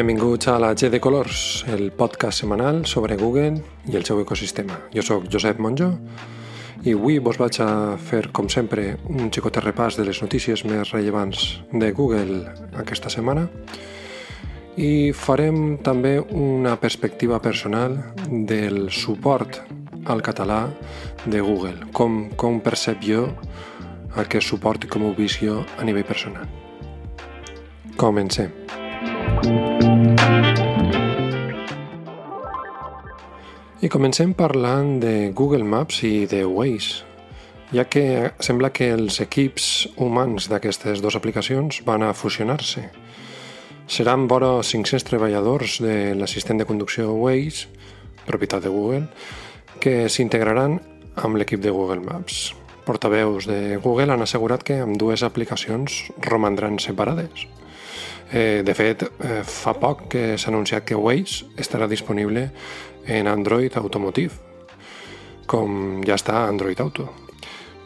Benvinguts a la G de Colors, el podcast setmanal sobre Google i el seu ecosistema. Jo sóc Josep Monjo i avui vos vaig a fer, com sempre, un xicot repàs de les notícies més rellevants de Google aquesta setmana i farem també una perspectiva personal del suport al català de Google, com, com percep jo aquest suport i com ho visc jo a nivell personal. Comencem. I comencem parlant de Google Maps i de Waze, ja que sembla que els equips humans d'aquestes dues aplicacions van a fusionar-se. Seran vora 500 treballadors de l'assistent de conducció Waze, propietat de Google, que s'integraran amb l'equip de Google Maps. Portaveus de Google han assegurat que amb dues aplicacions romandran separades. Eh, de fet, eh, fa poc que s'ha anunciat que Waze estarà disponible en Android Automotive, com ja està Android Auto.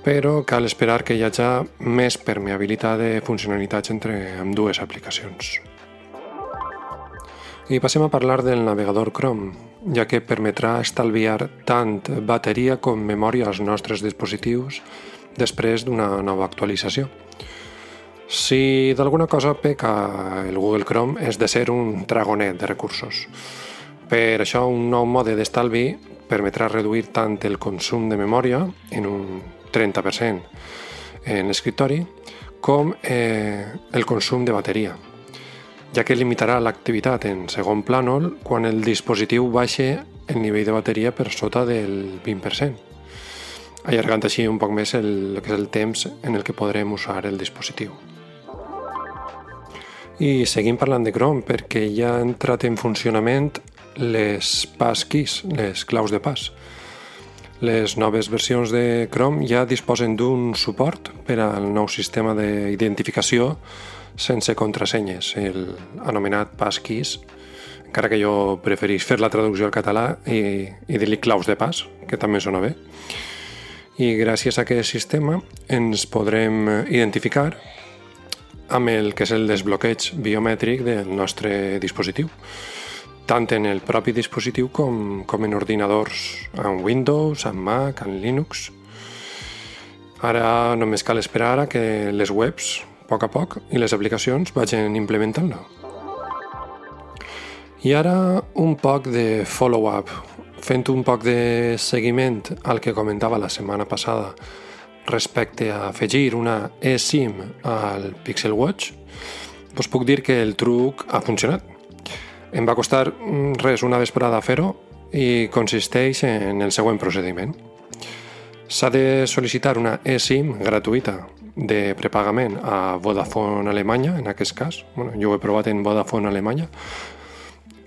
Però cal esperar que hi hagi més permeabilitat de funcionalitats entre amb dues aplicacions. I passem a parlar del navegador Chrome, ja que permetrà estalviar tant bateria com memòria als nostres dispositius després d'una nova actualització. Si d'alguna cosa peca el Google Chrome és de ser un dragonet de recursos. Per això, un nou mode d'estalvi permetrà reduir tant el consum de memòria en un 30% en l'escriptori com eh, el consum de bateria, ja que limitarà l'activitat en segon plànol quan el dispositiu baixe el nivell de bateria per sota del 20%, allargant així un poc més el, el que és el temps en el que podrem usar el dispositiu. I seguim parlant de Chrome perquè ja ha entrat en funcionament les passkeys, les claus de pas. Les noves versions de Chrome ja disposen d'un suport per al nou sistema d'identificació sense contrasenyes, el anomenat passkeys, encara que jo preferís fer la traducció al català i, i dir-li claus de pas, que també sona bé. I gràcies a aquest sistema ens podrem identificar amb el que és el desbloqueig biomètric del nostre dispositiu, tant en el propi dispositiu com, com en ordinadors amb Windows, amb Mac, amb Linux. Ara només cal esperar a que les webs, a poc a poc, i les aplicacions vagin implementant-lo. I ara un poc de follow-up, fent un poc de seguiment al que comentava la setmana passada respecte a afegir una eSIM al Pixel Watch, us puc dir que el truc ha funcionat. Em va costar mm, res una vesprada fer-ho i consisteix en el següent procediment. S'ha de sol·licitar una eSIM gratuïta de prepagament a Vodafone Alemanya, en aquest cas. Bueno, jo ho he provat en Vodafone Alemanya.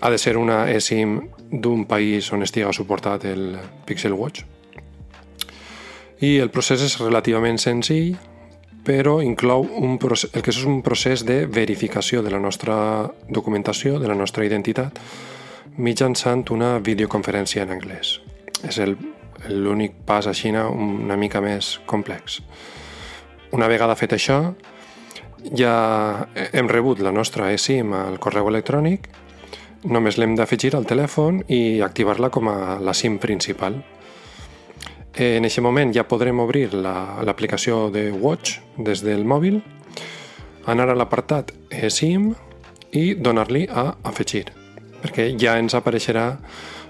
Ha de ser una eSIM d'un país on estiga suportat el Pixel Watch i el procés és relativament senzill, però inclou un procés, el que és un procés de verificació de la nostra documentació, de la nostra identitat, mitjançant una videoconferència en anglès. És l'únic pas a Xina una mica més complex. Una vegada fet això, ja hem rebut la nostra eSIM al correu electrònic, només l'hem d'afegir al telèfon i activar-la com a la SIM principal. En aquest moment ja podrem obrir l'aplicació la, de Watch des del mòbil, anar a l'apartat eSIM i donar-li a afegir, perquè ja ens apareixerà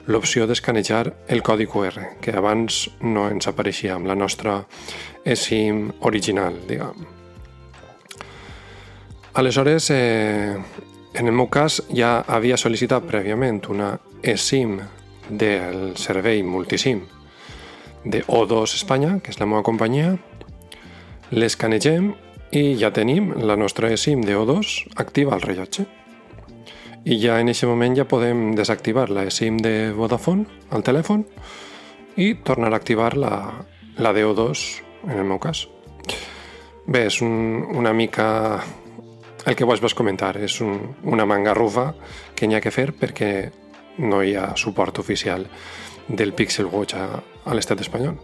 l'opció d'escanejar el codi QR, que abans no ens apareixia amb la nostra eSIM original, diguem. Aleshores, eh, en el meu cas ja havia sol·licitat prèviament una eSIM del servei Multisim de O2 Espanya, que és la meva companyia, l'escanegem i ja tenim la nostra eSIM de O2 activa al rellotge. I ja en aquest moment ja podem desactivar la eSIM de Vodafone al telèfon i tornar a activar la, la de O2 en el meu cas. Bé, és un, una mica el que vos vas comentar, és un, una mangarrufa que n'hi ha que fer perquè no hi ha suport oficial del Pixel Watch a, a l'estat espanyol.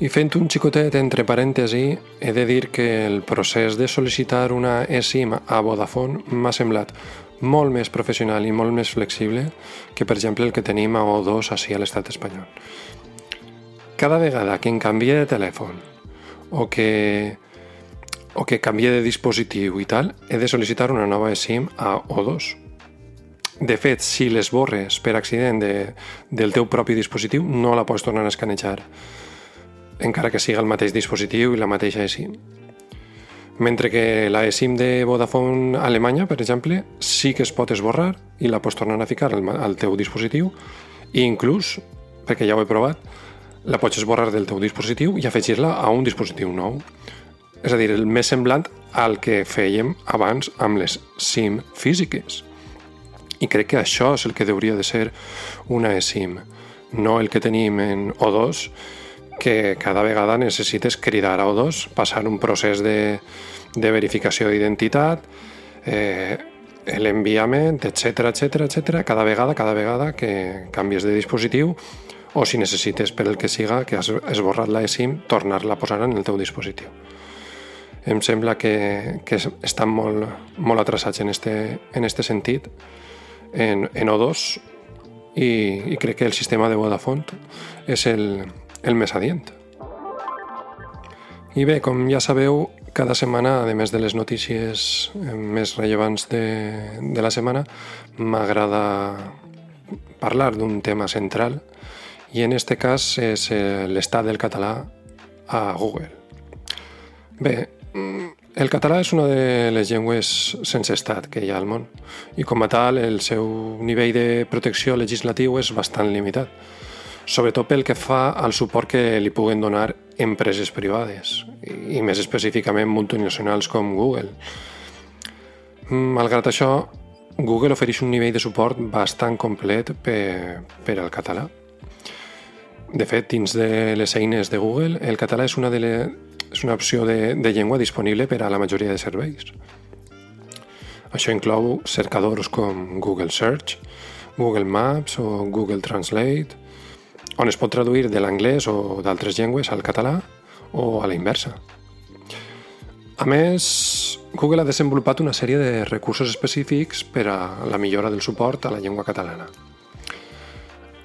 I fent un xicotet entre parèntesi, he de dir que el procés de sol·licitar una eSIM a Vodafone m'ha semblat molt més professional i molt més flexible que, per exemple, el que tenim a O2 així a l'estat espanyol. Cada vegada que em canvie de telèfon o que, o que canvie de dispositiu i tal, he de sol·licitar una nova SIM a O2. De fet, si l'esborres per accident de, del teu propi dispositiu, no la pots tornar a escanejar, encara que siga el mateix dispositiu i la mateixa SIM. Mentre que la eSIM de Vodafone Alemanya, per exemple, sí que es pot esborrar i la pots tornar a ficar al, al teu dispositiu i inclús, perquè ja ho he provat, la pots esborrar del teu dispositiu i afegir-la a un dispositiu nou. És a dir, el més semblant al que fèiem abans amb les SIM físiques. I crec que això és el que hauria de ser una eSIM, no el que tenim en O2, que cada vegada necessites cridar a O2, passar un procés de, de verificació d'identitat, eh, l'enviament, etc etc etc cada vegada, cada vegada que canvies de dispositiu o si necessites per el que siga que has esborrat la eSIM, tornar-la a posar en el teu dispositiu. Em sembla que, que estan molt, molt atrasats en este, en este sentit en, en O2 i, i crec que el sistema de Vodafone és el, el més adient. I bé, com ja sabeu, cada setmana, a més de les notícies eh, més rellevants de, de la setmana, m'agrada parlar d'un tema central i en este cas és eh, l'estat del català a Google. Bé, el català és una de les llengües sense estat que hi ha al món i com a tal el seu nivell de protecció legislatiu és bastant limitat sobretot pel que fa al suport que li puguen donar empreses privades i més específicament multinacionals com Google. Malgrat això, Google ofereix un nivell de suport bastant complet per, per al català. De fet, dins de les eines de Google, el català és una, de le, és una opció de, de llengua disponible per a la majoria de serveis. Això inclou cercadors com Google Search, Google Maps o Google Translate, on es pot traduir de l'anglès o d'altres llengües al català o a la inversa. A més, Google ha desenvolupat una sèrie de recursos específics per a la millora del suport a la llengua catalana.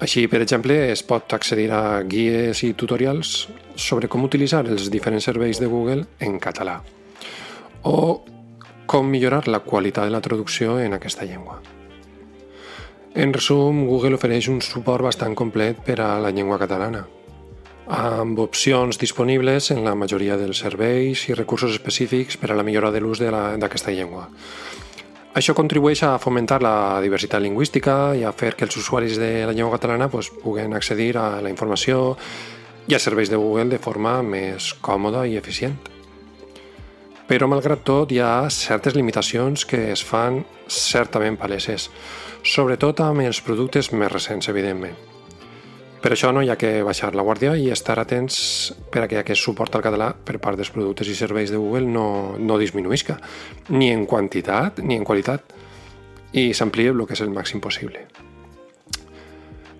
Així, per exemple, es pot accedir a guies i tutorials sobre com utilitzar els diferents serveis de Google en català o com millorar la qualitat de la traducció en aquesta llengua. En resum, Google ofereix un suport bastant complet per a la llengua catalana, amb opcions disponibles en la majoria dels serveis i recursos específics per a la millora de l'ús d'aquesta llengua. Això contribueix a fomentar la diversitat lingüística i a fer que els usuaris de la llengua catalana pues, puguen accedir a la informació i als serveis de Google de forma més còmoda i eficient. Però, malgrat tot, hi ha certes limitacions que es fan certament paleses, sobretot amb els productes més recents, evidentment. Per això no hi ha que baixar la guàrdia i estar atents per a que aquest suport al català per part dels productes i serveis de Google no, no disminuïsca, ni en quantitat ni en qualitat, i s'amplia el que és el màxim possible.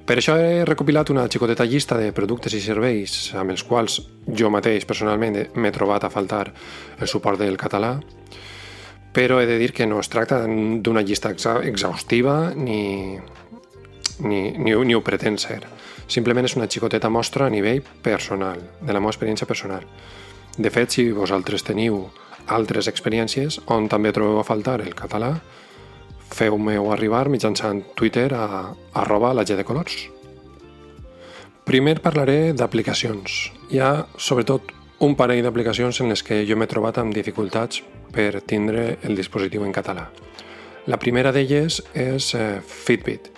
Per això he recopilat una xicoteta llista de productes i serveis amb els quals jo mateix personalment m'he trobat a faltar el suport del català però he de dir que no es tracta d'una llista exhaustiva ni, ni, ni, ni ho pretén ser. Simplement és una xicoteta mostra a nivell personal, de la meva experiència personal. De fet, si vosaltres teniu altres experiències on també trobeu a faltar el català, feu-me-ho arribar mitjançant Twitter a arroba la G de colors. Primer parlaré d'aplicacions. Hi ha, sobretot, un parell d'aplicacions en les que jo m'he trobat amb dificultats per tindre el dispositiu en català. La primera d'elles és eh, Fitbit.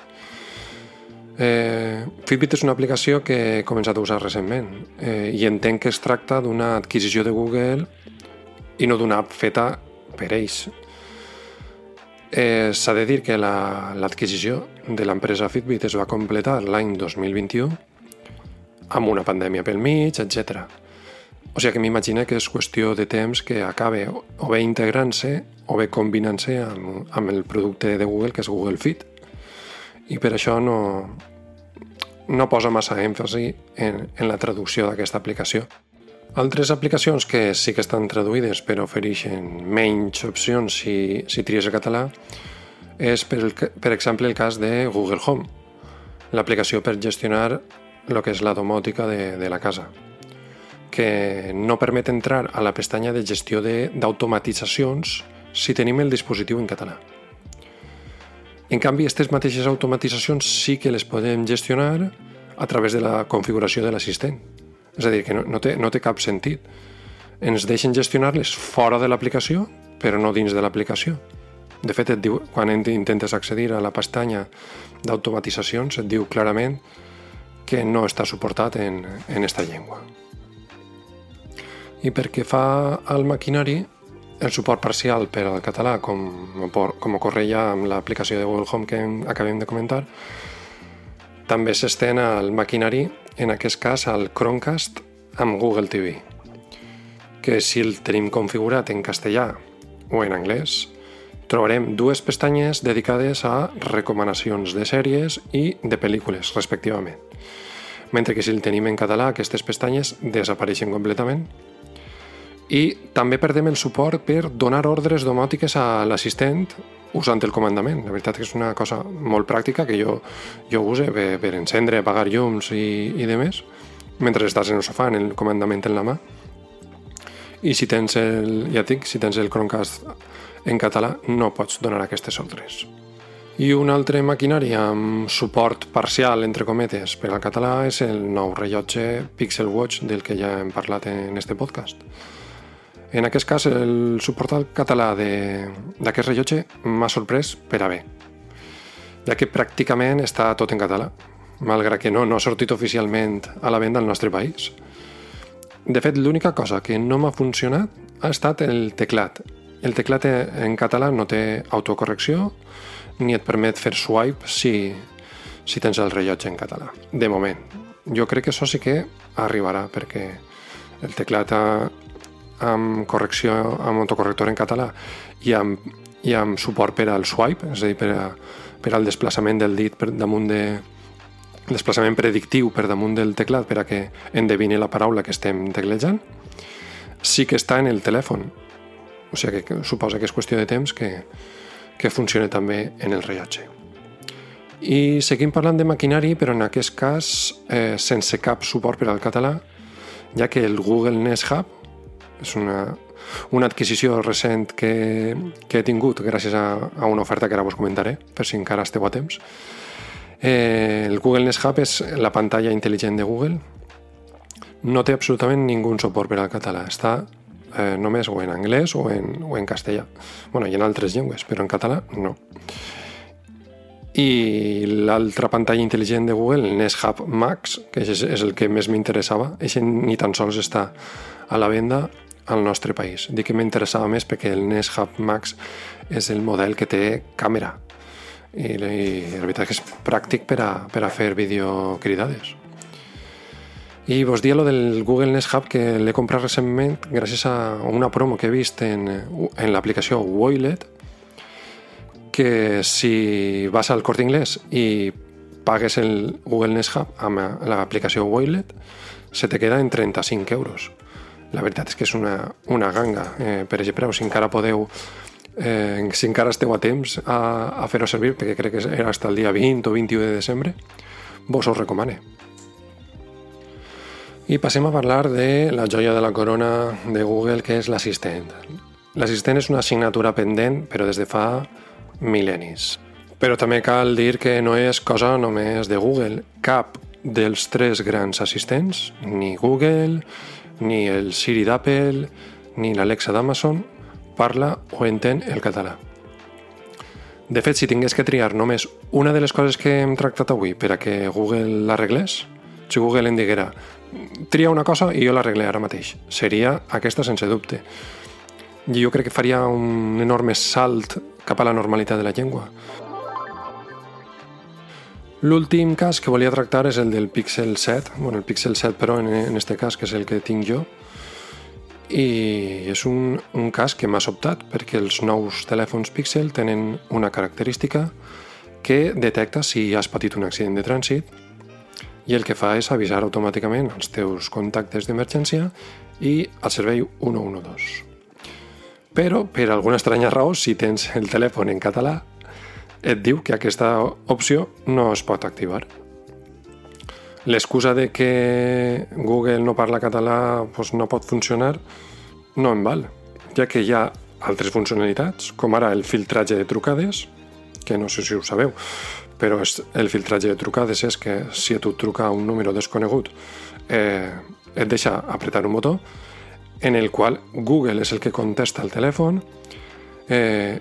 Eh, Fitbit és una aplicació que he començat a usar recentment eh, i entenc que es tracta d'una adquisició de Google i no d'una app feta per ells. Eh, S'ha de dir que l'adquisició la, de l'empresa Fitbit es va completar l'any 2021 amb una pandèmia pel mig, etc. O sigui que m'imagina que és qüestió de temps que acabe o bé integrant-se o bé combinant-se amb, amb el producte de Google, que és Google Fit. I per això no, no posa massa èmfasi en, en la traducció d'aquesta aplicació. Altres aplicacions que sí que estan traduïdes però ofereixen menys opcions si, si tries el català és, per, el, per exemple, el cas de Google Home, l'aplicació per gestionar el que és la domòtica de, de la casa, que no permet entrar a la pestanya de gestió d'automatitzacions si tenim el dispositiu en català. En canvi, aquestes mateixes automatitzacions sí que les podem gestionar a través de la configuració de l'assistent. És a dir, que no, no, té, no té cap sentit. Ens deixen gestionar-les fora de l'aplicació, però no dins de l'aplicació. De fet, et diu, quan intentes accedir a la pestanya d'automatitzacions, et diu clarament que no està suportat en, en esta llengua. I perquè fa al maquinari, el suport parcial per al català, com, com ocorre ja amb l'aplicació de Google Home que acabem de comentar, també s'estén al maquinari, en aquest cas al Chromecast amb Google TV, que si el tenim configurat en castellà o en anglès, trobarem dues pestanyes dedicades a recomanacions de sèries i de pel·lícules, respectivament. Mentre que si el tenim en català, aquestes pestanyes desapareixen completament i també perdem el suport per donar ordres domòtiques a l'assistent usant el comandament. La veritat que és una cosa molt pràctica que jo, jo use per, per encendre, apagar llums i, i demés mentre estàs en el sofà, en el comandament en la mà. I si tens el, ja dic, si tens el Chromecast en català, no pots donar aquestes ordres. I un altre maquinari amb suport parcial, entre cometes, per al català és el nou rellotge Pixel Watch del que ja hem parlat en este podcast. En aquest cas, el suport al català d'aquest rellotge m'ha sorprès per a bé, ja que pràcticament està tot en català, malgrat que no, no ha sortit oficialment a la venda al nostre país. De fet, l'única cosa que no m'ha funcionat ha estat el teclat. El teclat en català no té autocorrecció ni et permet fer swipe si, si tens el rellotge en català. De moment. Jo crec que això sí que arribarà perquè el teclat amb correcció amb autocorrector en català i amb, i amb suport per al swipe, és a dir, per, a, per al desplaçament del dit per damunt de desplaçament predictiu per damunt del teclat per a que endevini la paraula que estem teclejant, sí que està en el telèfon. O sigui que suposa que és qüestió de temps que, que funcioni també en el rellotge. I seguim parlant de maquinari, però en aquest cas eh, sense cap suport per al català, ja que el Google Nest Hub és una, una adquisició recent que, que he tingut gràcies a, a una oferta que ara vos comentaré, per si encara esteu a temps. Eh, el Google Nest Hub és la pantalla intel·ligent de Google. No té absolutament ningú suport per al català. Està eh, només o en anglès o en, o en castellà. bueno, i en altres llengües, però en català no. I l'altra pantalla intel·ligent de Google, el Nest Hub Max, que és, és el que més m'interessava, ni tan sols està a la venda al nostre país. Dic que m'interessava més perquè el Nest Hub Max és el model que té càmera i, i la veritat que és pràctic per a, per a fer videocridades. I vos dia lo del Google Nest Hub que l'he comprat recentment gràcies a una promo que he vist en, en l'aplicació Woilet que si vas al Corte Inglés i pagues el Google Nest Hub amb l'aplicació Woilet se te queda en 35 euros la veritat és que és una, una ganga eh, per preu, si encara podeu eh, si encara esteu a temps a, a fer-ho servir, perquè crec que era fins el dia 20 o 21 de desembre, vos ho recomane. I passem a parlar de la joia de la corona de Google, que és l'assistent. L'assistent és una assignatura pendent, però des de fa mil·lennis. Però també cal dir que no és cosa només de Google. Cap dels tres grans assistents, ni Google, ni el Siri d'Apple, ni l'Alexa d'Amazon parla o entén el català. De fet, si tingués que triar només una de les coses que hem tractat avui per a que Google l'arreglés, si Google em diguera tria una cosa i jo l'arreglé ara mateix, seria aquesta sense dubte. Jo crec que faria un enorme salt cap a la normalitat de la llengua. L'últim cas que volia tractar és el del Pixel 7, bueno, el Pixel 7 però en, en este cas, que és el que tinc jo, i és un, un cas que m'ha sobtat perquè els nous telèfons Pixel tenen una característica que detecta si has patit un accident de trànsit i el que fa és avisar automàticament els teus contactes d'emergència i al servei 112. Però, per alguna estranya raó, si tens el telèfon en català, et diu que aquesta opció no es pot activar. L'excusa de que Google no parla català doncs no pot funcionar no em val, ja que hi ha altres funcionalitats, com ara el filtratge de trucades, que no sé si ho sabeu, però el filtratge de trucades és que si a tu et truca un número desconegut eh, et deixa apretar un botó en el qual Google és el que contesta el telèfon, eh,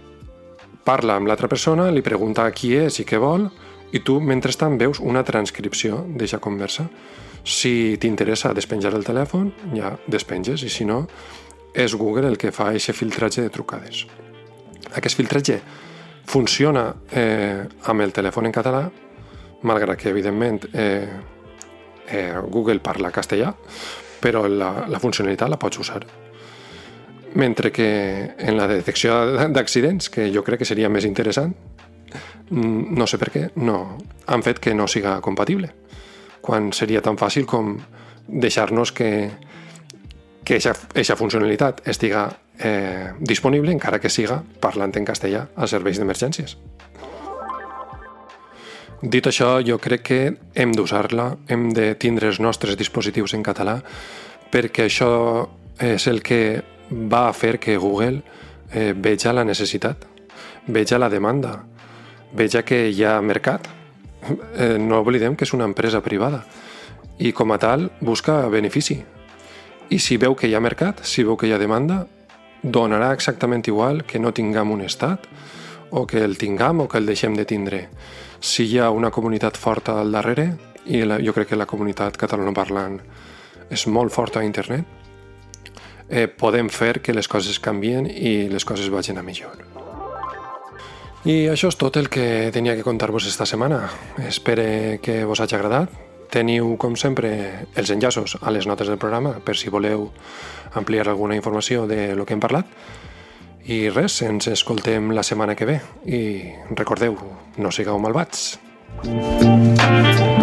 parla amb l'altra persona, li pregunta qui és i què vol, i tu, mentrestant, veus una transcripció d'aquesta conversa. Si t'interessa despenjar el telèfon, ja despenges, i si no, és Google el que fa aquest filtratge de trucades. Aquest filtratge funciona eh, amb el telèfon en català, malgrat que, evidentment, eh, eh, Google parla castellà, però la, la funcionalitat la pots usar. Mentre que en la detecció d'accidents, que jo crec que seria més interessant, mm, no sé per què, no, han fet que no siga compatible. Quan seria tan fàcil com deixar-nos que, que aquesta funcionalitat estiga eh, disponible encara que siga parlant en castellà als serveis d'emergències. Dit això, jo crec que hem d'usar-la, hem de tindre els nostres dispositius en català, perquè això és el que va fer que Google eh, veja la necessitat, veja la demanda, veja que hi ha mercat. Eh, no oblidem que és una empresa privada i com a tal busca benefici. I si veu que hi ha mercat, si veu que hi ha demanda, donarà exactament igual que no tinguem un estat o que el tinguem o que el deixem de tindre si hi ha una comunitat forta al darrere, i la, jo crec que la comunitat catalanoparlant és molt forta a internet, eh, podem fer que les coses canvien i les coses vagin a millor. I això és tot el que tenia que contar-vos esta setmana. Espero que vos hagi agradat. Teniu, com sempre, els enllaços a les notes del programa per si voleu ampliar alguna informació de lo que hem parlat i res, ens escoltem la setmana que ve. I recordeu, no sigueu malvats. Thank you.